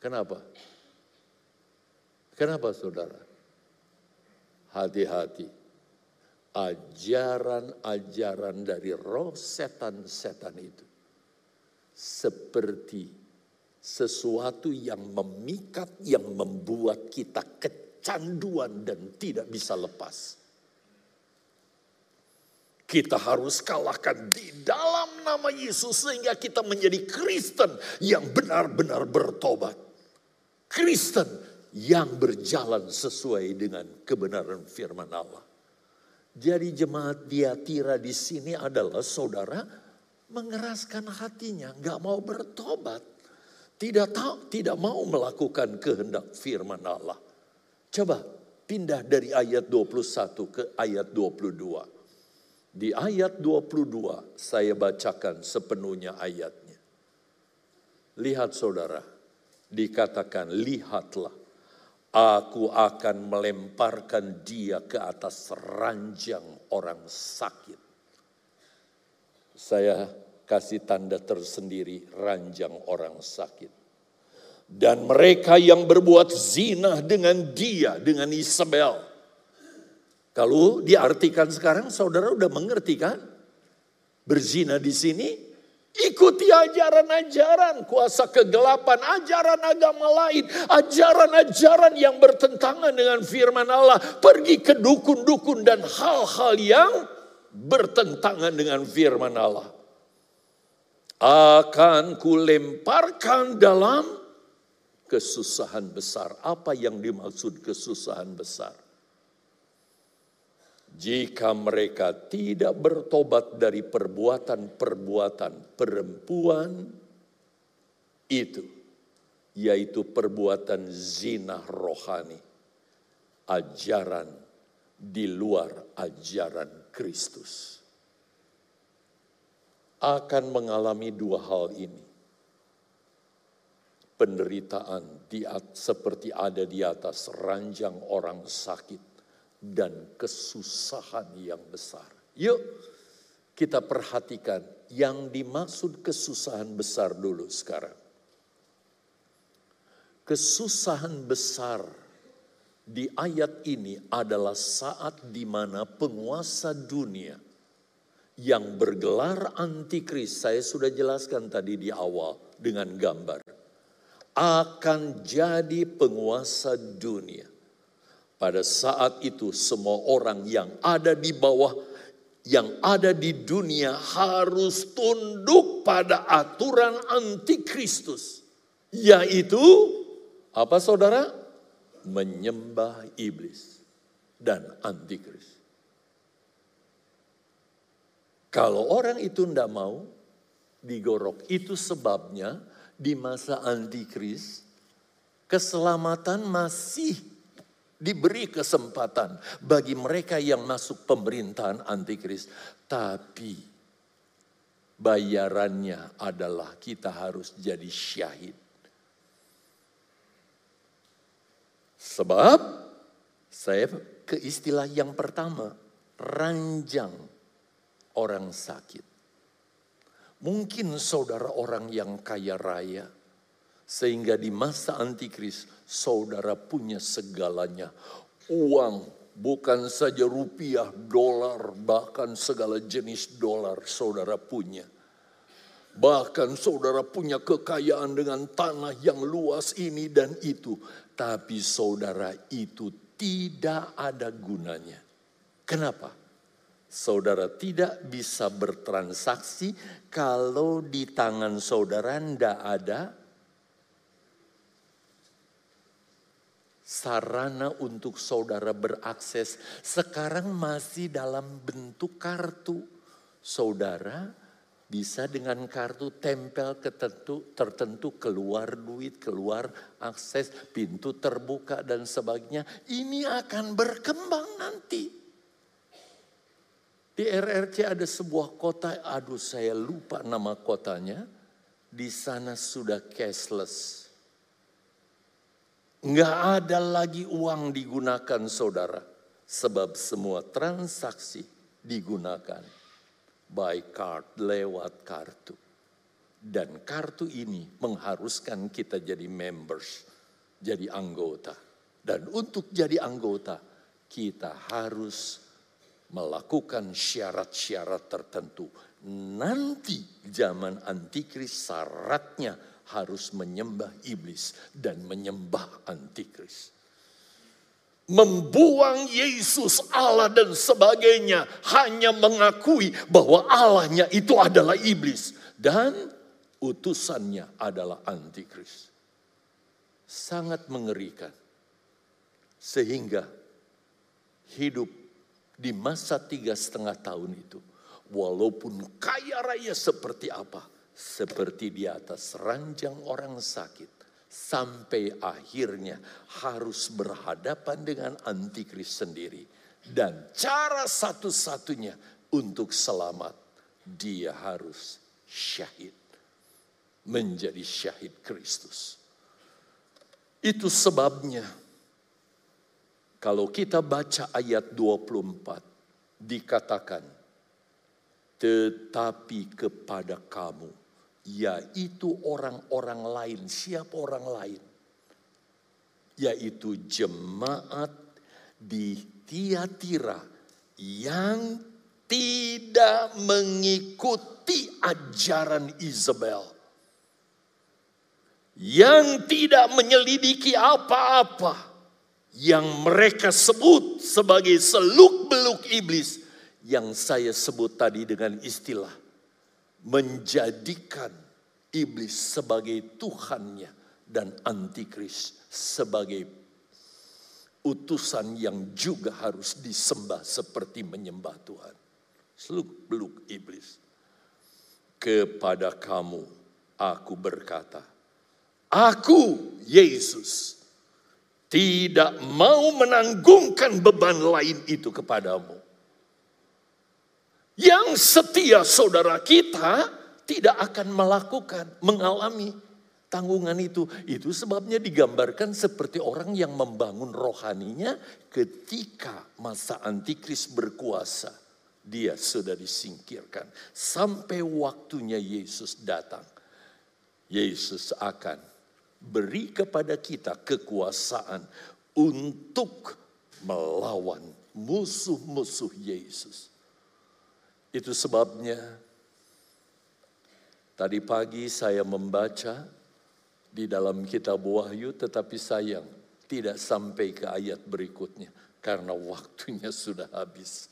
Kenapa? Kenapa saudara? Hati-hati. Ajaran-ajaran dari roh setan-setan itu seperti sesuatu yang memikat, yang membuat kita kecanduan dan tidak bisa lepas. Kita harus kalahkan di dalam nama Yesus sehingga kita menjadi Kristen yang benar-benar bertobat. Kristen yang berjalan sesuai dengan kebenaran firman Allah. Jadi jemaat Diatira di sini adalah saudara mengeraskan hatinya, nggak mau bertobat, tidak tahu, tidak mau melakukan kehendak firman Allah. Coba pindah dari ayat 21 ke ayat 22. Di ayat 22 saya bacakan sepenuhnya ayatnya. Lihat saudara, dikatakan lihatlah aku akan melemparkan dia ke atas ranjang orang sakit. Saya kasih tanda tersendiri ranjang orang sakit. Dan mereka yang berbuat zina dengan dia, dengan Isabel kalau diartikan sekarang saudara udah mengerti kan? Berzina di sini ikuti ajaran-ajaran kuasa kegelapan, ajaran agama lain, ajaran-ajaran yang bertentangan dengan firman Allah, pergi ke dukun-dukun dan hal-hal yang bertentangan dengan firman Allah. Akan kulemparkan dalam kesusahan besar. Apa yang dimaksud kesusahan besar? Jika mereka tidak bertobat dari perbuatan-perbuatan perempuan itu, yaitu perbuatan zina rohani, ajaran di luar ajaran Kristus, akan mengalami dua hal ini. Penderitaan di, seperti ada di atas ranjang orang sakit dan kesusahan yang besar. Yuk kita perhatikan yang dimaksud kesusahan besar dulu sekarang. Kesusahan besar di ayat ini adalah saat di mana penguasa dunia yang bergelar antikris, saya sudah jelaskan tadi di awal dengan gambar, akan jadi penguasa dunia pada saat itu semua orang yang ada di bawah yang ada di dunia harus tunduk pada aturan antikristus. Yaitu apa saudara? Menyembah iblis dan antikris. Kalau orang itu tidak mau digorok, itu sebabnya di masa antikris keselamatan masih diberi kesempatan bagi mereka yang masuk pemerintahan antikris. Tapi bayarannya adalah kita harus jadi syahid. Sebab saya ke istilah yang pertama, ranjang orang sakit. Mungkin saudara orang yang kaya raya, sehingga di masa antikris saudara punya segalanya. Uang bukan saja rupiah, dolar, bahkan segala jenis dolar saudara punya. Bahkan saudara punya kekayaan dengan tanah yang luas ini dan itu. Tapi saudara itu tidak ada gunanya. Kenapa? Saudara tidak bisa bertransaksi kalau di tangan saudara tidak ada sarana untuk saudara berakses sekarang masih dalam bentuk kartu. Saudara bisa dengan kartu tempel ketentu, tertentu keluar duit, keluar akses, pintu terbuka dan sebagainya. Ini akan berkembang nanti. Di RRC ada sebuah kota, aduh saya lupa nama kotanya. Di sana sudah cashless Nggak ada lagi uang digunakan saudara. Sebab semua transaksi digunakan by card, lewat kartu. Dan kartu ini mengharuskan kita jadi members, jadi anggota. Dan untuk jadi anggota, kita harus melakukan syarat-syarat tertentu. Nanti zaman antikris syaratnya harus menyembah iblis dan menyembah antikris. Membuang Yesus Allah dan sebagainya hanya mengakui bahwa Allahnya itu adalah iblis dan utusannya adalah antikris. Sangat mengerikan. Sehingga hidup di masa tiga setengah tahun itu. Walaupun kaya raya seperti apa. Seperti di atas ranjang orang sakit. Sampai akhirnya harus berhadapan dengan antikris sendiri. Dan cara satu-satunya untuk selamat. Dia harus syahid. Menjadi syahid Kristus. Itu sebabnya kalau kita baca ayat 24, dikatakan, tetapi kepada kamu, yaitu orang-orang lain. Siapa orang lain? Yaitu jemaat di Tiatira yang tidak mengikuti ajaran Isabel. Yang tidak menyelidiki apa-apa yang mereka sebut sebagai seluk-beluk iblis yang saya sebut tadi dengan istilah menjadikan iblis sebagai tuhannya dan antikris sebagai utusan yang juga harus disembah seperti menyembah Tuhan. Seluk-beluk iblis. Kepada kamu aku berkata, aku Yesus tidak mau menanggungkan beban lain itu kepadamu. Yang setia saudara kita tidak akan melakukan, mengalami tanggungan itu. Itu sebabnya digambarkan seperti orang yang membangun rohaninya ketika masa antikris berkuasa. Dia sudah disingkirkan. Sampai waktunya Yesus datang. Yesus akan beri kepada kita kekuasaan untuk melawan musuh-musuh Yesus. Itu sebabnya tadi pagi saya membaca di dalam kitab Wahyu tetapi sayang tidak sampai ke ayat berikutnya karena waktunya sudah habis.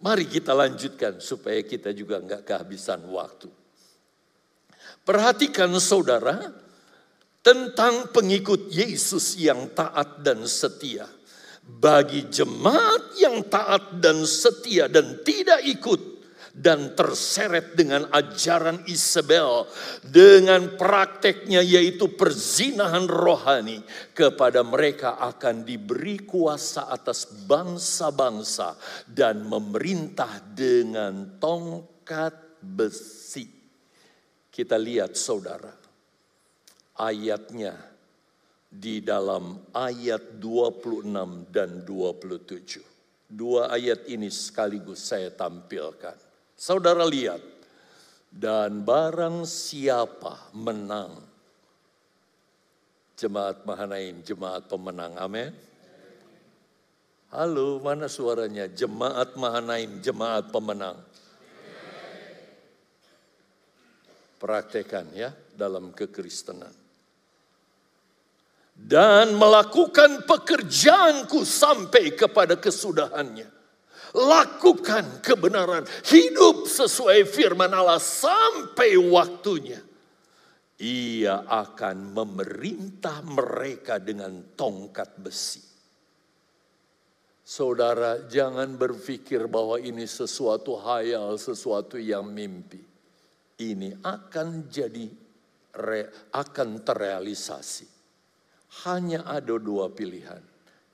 Mari kita lanjutkan supaya kita juga nggak kehabisan waktu. Perhatikan saudara, tentang pengikut Yesus yang taat dan setia. Bagi jemaat yang taat dan setia dan tidak ikut dan terseret dengan ajaran Isabel dengan prakteknya yaitu perzinahan rohani kepada mereka akan diberi kuasa atas bangsa-bangsa dan memerintah dengan tongkat besi. Kita lihat saudara ayatnya di dalam ayat 26 dan 27. Dua ayat ini sekaligus saya tampilkan. Saudara lihat, dan barang siapa menang, jemaat Mahanaim, jemaat pemenang, amin. Halo, mana suaranya? Jemaat Mahanaim, jemaat pemenang. Praktekan ya dalam kekristenan dan melakukan pekerjaanku sampai kepada kesudahannya. Lakukan kebenaran, hidup sesuai firman Allah sampai waktunya. Ia akan memerintah mereka dengan tongkat besi. Saudara, jangan berpikir bahwa ini sesuatu hayal, sesuatu yang mimpi. Ini akan jadi akan terrealisasi hanya ada dua pilihan.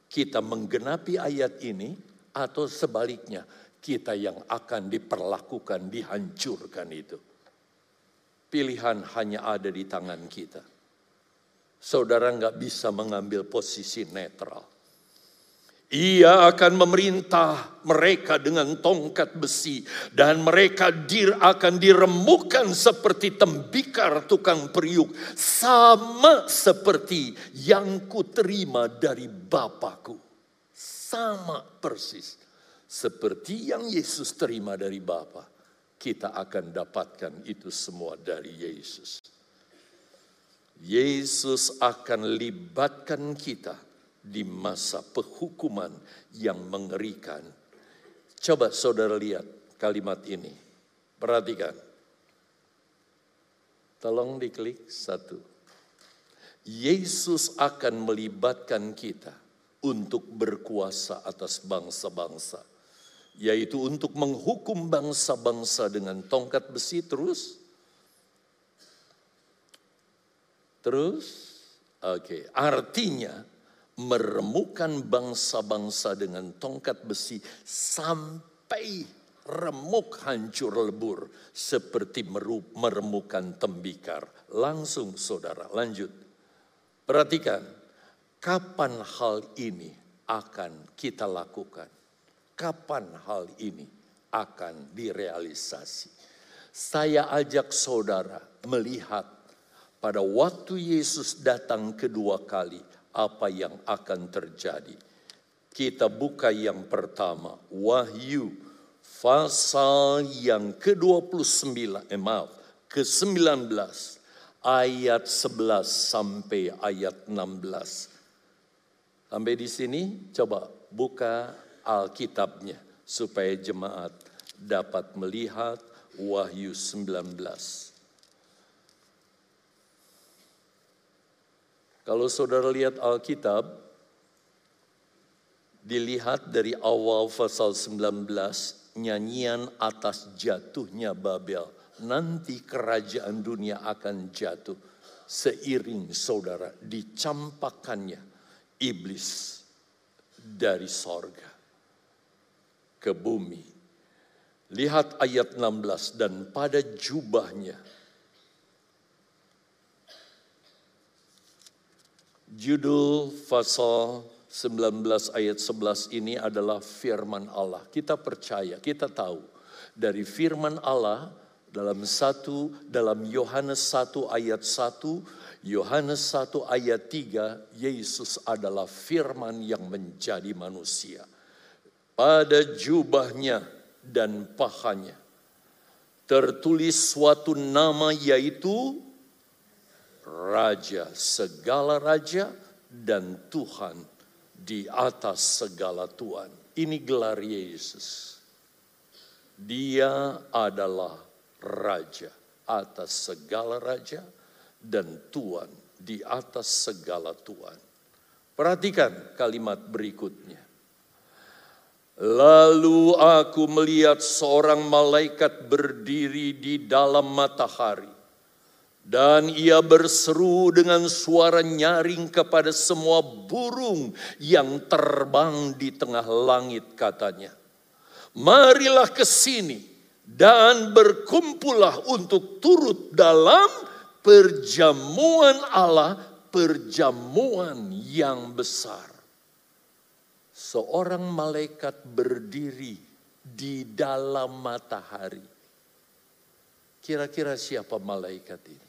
Kita menggenapi ayat ini atau sebaliknya kita yang akan diperlakukan, dihancurkan itu. Pilihan hanya ada di tangan kita. Saudara nggak bisa mengambil posisi netral. Ia akan memerintah mereka dengan tongkat besi dan mereka dir akan diremukkan seperti tembikar tukang periuk sama seperti yang kuterima dari Bapakku. Sama persis Seperti yang Yesus terima dari Bapa, kita akan dapatkan itu semua dari Yesus. Yesus akan libatkan kita di masa penghukuman yang mengerikan. Coba saudara lihat kalimat ini. Perhatikan. Tolong diklik satu. Yesus akan melibatkan kita untuk berkuasa atas bangsa-bangsa. Yaitu untuk menghukum bangsa-bangsa dengan tongkat besi terus. Terus, oke, okay. artinya meremukkan bangsa-bangsa dengan tongkat besi sampai remuk hancur lebur seperti meremukkan tembikar. Langsung saudara lanjut. Perhatikan, kapan hal ini akan kita lakukan? Kapan hal ini akan direalisasi? Saya ajak saudara melihat pada waktu Yesus datang kedua kali, apa yang akan terjadi. Kita buka yang pertama, Wahyu pasal yang ke-29, eh maaf, ke-19 ayat 11 sampai ayat 16. Sampai di sini coba buka Alkitabnya supaya jemaat dapat melihat Wahyu 19. Kalau saudara lihat Alkitab, dilihat dari awal pasal 19, nyanyian atas jatuhnya Babel. Nanti kerajaan dunia akan jatuh seiring saudara dicampakannya iblis dari sorga ke bumi. Lihat ayat 16 dan pada jubahnya Judul pasal 19 ayat 11 ini adalah firman Allah. Kita percaya, kita tahu dari firman Allah dalam satu dalam Yohanes 1 ayat 1, Yohanes 1 ayat 3, Yesus adalah firman yang menjadi manusia. Pada jubahnya dan pahanya tertulis suatu nama yaitu Raja segala raja dan Tuhan di atas segala Tuhan. Ini gelar Yesus. Dia adalah Raja atas segala Raja dan Tuhan di atas segala Tuhan. Perhatikan kalimat berikutnya. Lalu aku melihat seorang malaikat berdiri di dalam matahari dan ia berseru dengan suara nyaring kepada semua burung yang terbang di tengah langit katanya. Marilah ke sini dan berkumpullah untuk turut dalam perjamuan Allah, perjamuan yang besar. Seorang malaikat berdiri di dalam matahari. Kira-kira siapa malaikat ini?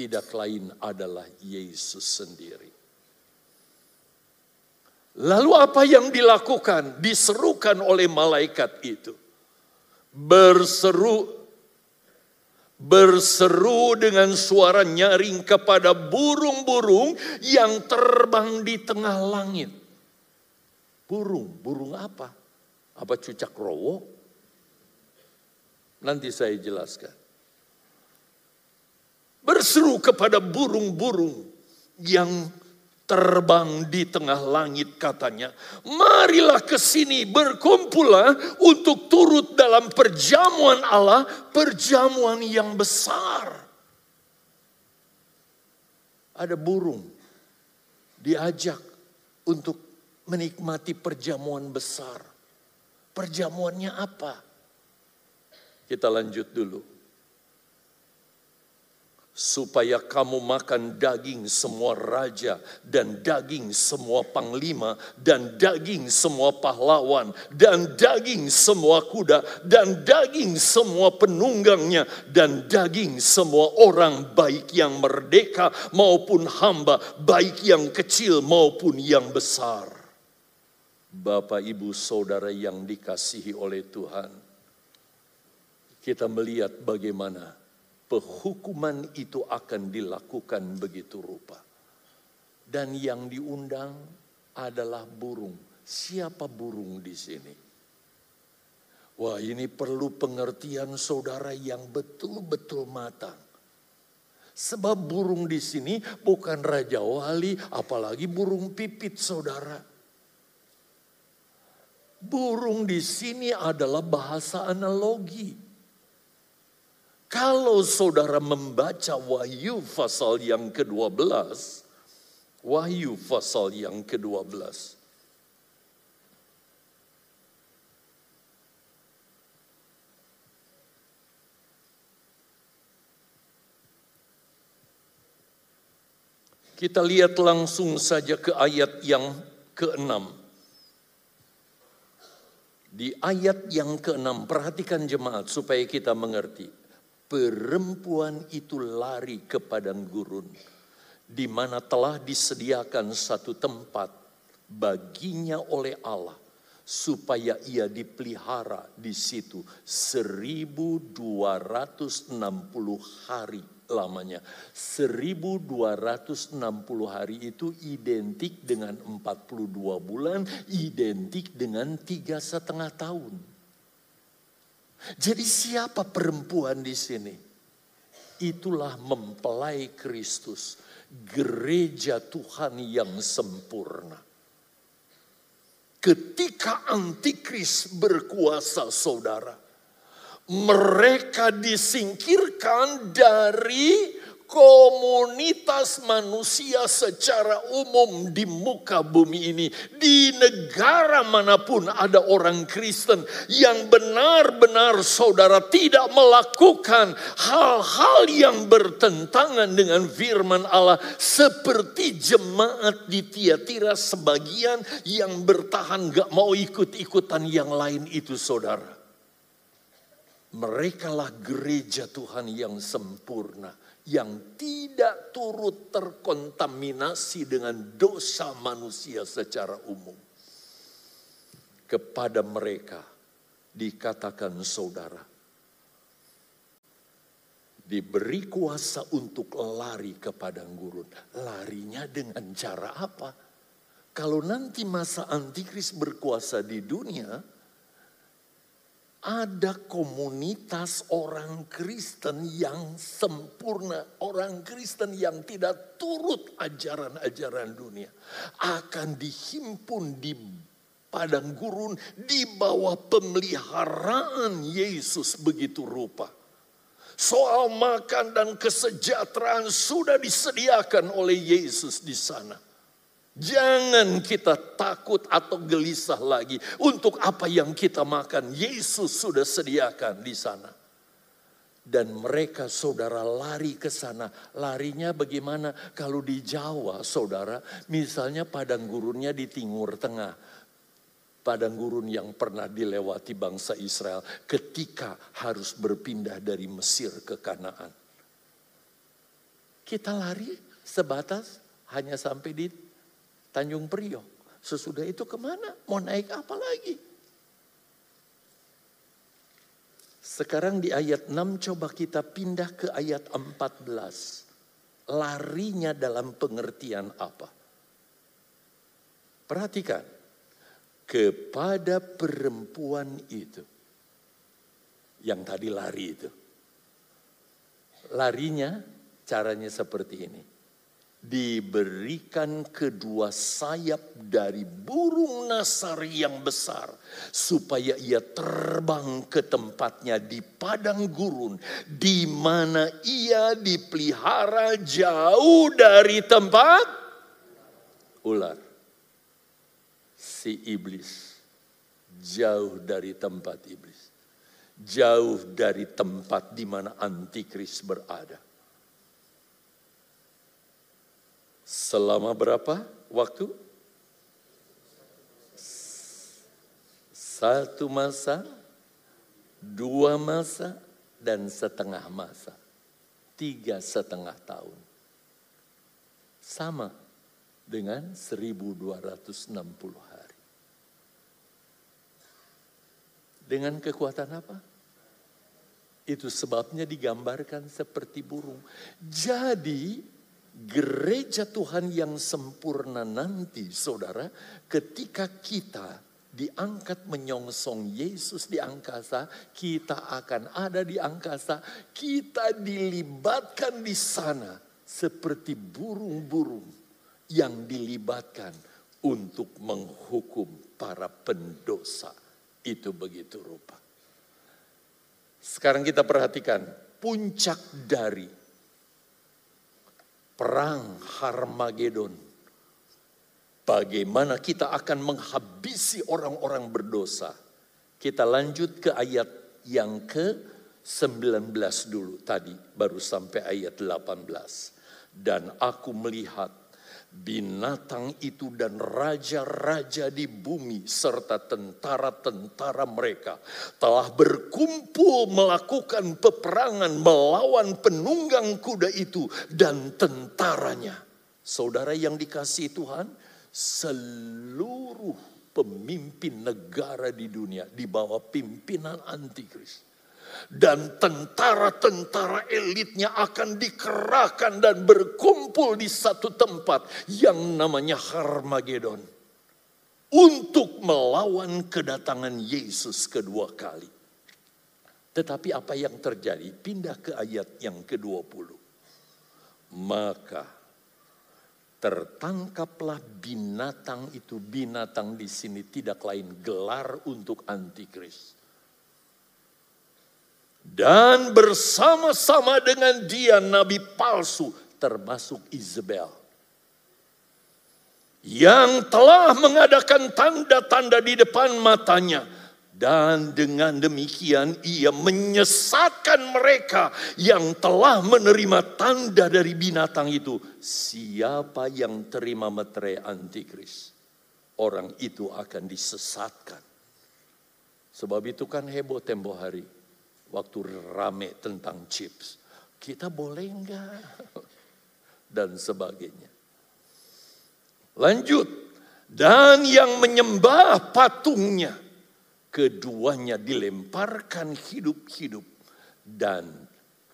tidak lain adalah Yesus sendiri. Lalu apa yang dilakukan? Diserukan oleh malaikat itu. Berseru berseru dengan suara nyaring kepada burung-burung yang terbang di tengah langit. Burung, burung apa? Apa cucak rowo? Nanti saya jelaskan berseru kepada burung-burung yang terbang di tengah langit katanya. Marilah ke sini berkumpullah untuk turut dalam perjamuan Allah, perjamuan yang besar. Ada burung diajak untuk menikmati perjamuan besar. Perjamuannya apa? Kita lanjut dulu supaya kamu makan daging semua raja dan daging semua panglima dan daging semua pahlawan dan daging semua kuda dan daging semua penunggangnya dan daging semua orang baik yang merdeka maupun hamba baik yang kecil maupun yang besar. Bapak, Ibu, Saudara yang dikasihi oleh Tuhan, kita melihat bagaimana penghukuman itu akan dilakukan begitu rupa. Dan yang diundang adalah burung. Siapa burung di sini? Wah, ini perlu pengertian saudara yang betul-betul matang. Sebab burung di sini bukan raja wali, apalagi burung pipit saudara. Burung di sini adalah bahasa analogi. Kalau saudara membaca Wahyu pasal yang ke-12, Wahyu pasal yang ke-12. Kita lihat langsung saja ke ayat yang ke-6. Di ayat yang ke-6, perhatikan jemaat supaya kita mengerti. Perempuan itu lari ke padang gurun, di mana telah disediakan satu tempat baginya oleh Allah, supaya ia dipelihara di situ 1260 hari lamanya. 1260 hari itu identik dengan 42 bulan, identik dengan tiga setengah tahun. Jadi siapa perempuan di sini? Itulah mempelai Kristus, gereja Tuhan yang sempurna. Ketika antikris berkuasa saudara, mereka disingkirkan dari komunitas manusia secara umum di muka bumi ini. Di negara mana pun ada orang Kristen yang benar-benar saudara tidak melakukan hal-hal yang bertentangan dengan firman Allah. Seperti jemaat di Tiatira sebagian yang bertahan gak mau ikut-ikutan yang lain itu saudara. Merekalah gereja Tuhan yang sempurna, yang tidak turut terkontaminasi dengan dosa manusia secara umum. Kepada mereka dikatakan saudara, diberi kuasa untuk lari ke padang gurun. Larinya dengan cara apa? Kalau nanti masa antikris berkuasa di dunia, ada komunitas orang Kristen yang sempurna, orang Kristen yang tidak turut ajaran-ajaran dunia, akan dihimpun di padang gurun di bawah pemeliharaan Yesus begitu rupa. Soal makan dan kesejahteraan sudah disediakan oleh Yesus di sana. Jangan kita takut atau gelisah lagi untuk apa yang kita makan. Yesus sudah sediakan di sana. Dan mereka saudara lari ke sana. Larinya bagaimana? Kalau di Jawa saudara, misalnya padang gurunnya di Timur Tengah. Padang gurun yang pernah dilewati bangsa Israel ketika harus berpindah dari Mesir ke Kanaan. Kita lari sebatas hanya sampai di Tanjung Priok. Sesudah itu ke mana? Mau naik apa lagi? Sekarang di ayat 6 coba kita pindah ke ayat 14. Larinya dalam pengertian apa? Perhatikan. Kepada perempuan itu. Yang tadi lari itu. Larinya caranya seperti ini diberikan kedua sayap dari burung nasar yang besar supaya ia terbang ke tempatnya di padang gurun di mana ia dipelihara jauh dari tempat ular. Si iblis jauh dari tempat iblis jauh dari tempat di mana antikris berada Selama berapa waktu? Satu masa, dua masa, dan setengah masa. Tiga setengah tahun. Sama dengan 1260 hari. Dengan kekuatan apa? Itu sebabnya digambarkan seperti burung. Jadi gereja Tuhan yang sempurna nanti saudara ketika kita diangkat menyongsong Yesus di angkasa, kita akan ada di angkasa, kita dilibatkan di sana seperti burung-burung yang dilibatkan untuk menghukum para pendosa. Itu begitu rupa. Sekarang kita perhatikan puncak dari perang Harmagedon. Bagaimana kita akan menghabisi orang-orang berdosa. Kita lanjut ke ayat yang ke-19 dulu tadi, baru sampai ayat 18. Dan aku melihat binatang itu dan raja-raja di bumi serta tentara-tentara mereka telah berkumpul melakukan peperangan melawan penunggang kuda itu dan tentaranya. Saudara yang dikasih Tuhan, seluruh pemimpin negara di dunia di bawah pimpinan antikris dan tentara-tentara elitnya akan dikerahkan dan berkumpul di satu tempat yang namanya Harmagedon untuk melawan kedatangan Yesus kedua kali. Tetapi apa yang terjadi? Pindah ke ayat yang ke-20. Maka tertangkaplah binatang itu. Binatang di sini tidak lain gelar untuk antikris dan bersama-sama dengan dia nabi palsu termasuk Isabel. Yang telah mengadakan tanda-tanda di depan matanya. Dan dengan demikian ia menyesatkan mereka yang telah menerima tanda dari binatang itu. Siapa yang terima meterai antikris, orang itu akan disesatkan. Sebab itu kan heboh tempo hari waktu rame tentang chips. Kita boleh enggak? Dan sebagainya. Lanjut. Dan yang menyembah patungnya. Keduanya dilemparkan hidup-hidup. Dan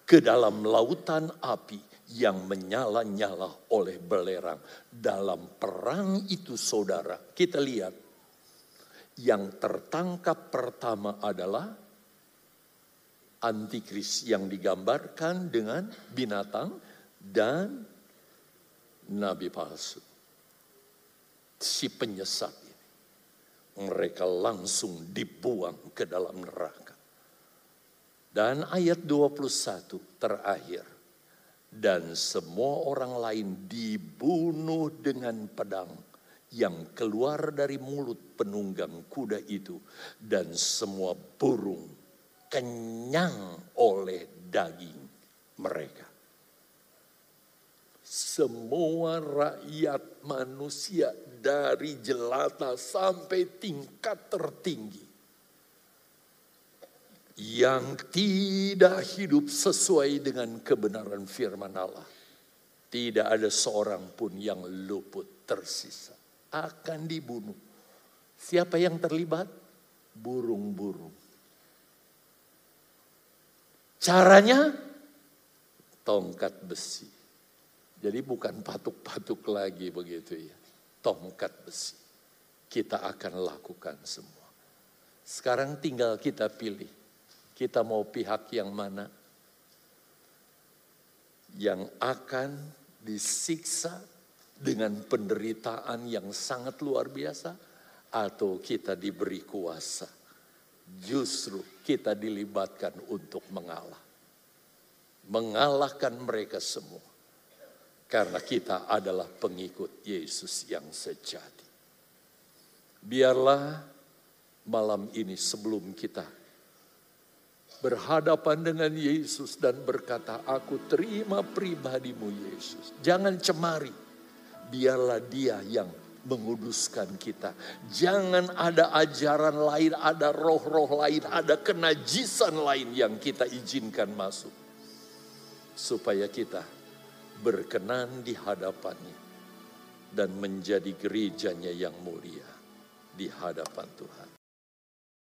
ke dalam lautan api yang menyala-nyala oleh belerang. Dalam perang itu saudara, kita lihat yang tertangkap pertama adalah antikris yang digambarkan dengan binatang dan nabi palsu. Si penyesat ini. Mereka langsung dibuang ke dalam neraka. Dan ayat 21 terakhir. Dan semua orang lain dibunuh dengan pedang yang keluar dari mulut penunggang kuda itu. Dan semua burung kenyang oleh daging mereka. Semua rakyat manusia dari jelata sampai tingkat tertinggi yang tidak hidup sesuai dengan kebenaran firman Allah. Tidak ada seorang pun yang luput tersisa. Akan dibunuh. Siapa yang terlibat? Burung-burung. Caranya tongkat besi. Jadi bukan patuk-patuk lagi begitu ya. Tongkat besi. Kita akan lakukan semua. Sekarang tinggal kita pilih. Kita mau pihak yang mana? Yang akan disiksa dengan penderitaan yang sangat luar biasa atau kita diberi kuasa justru kita dilibatkan untuk mengalah. Mengalahkan mereka semua. Karena kita adalah pengikut Yesus yang sejati. Biarlah malam ini sebelum kita berhadapan dengan Yesus dan berkata, aku terima pribadimu Yesus. Jangan cemari, biarlah dia yang menguduskan kita. Jangan ada ajaran lain, ada roh-roh lain, ada kenajisan lain yang kita izinkan masuk. Supaya kita berkenan di hadapannya. Dan menjadi gerejanya yang mulia di hadapan Tuhan.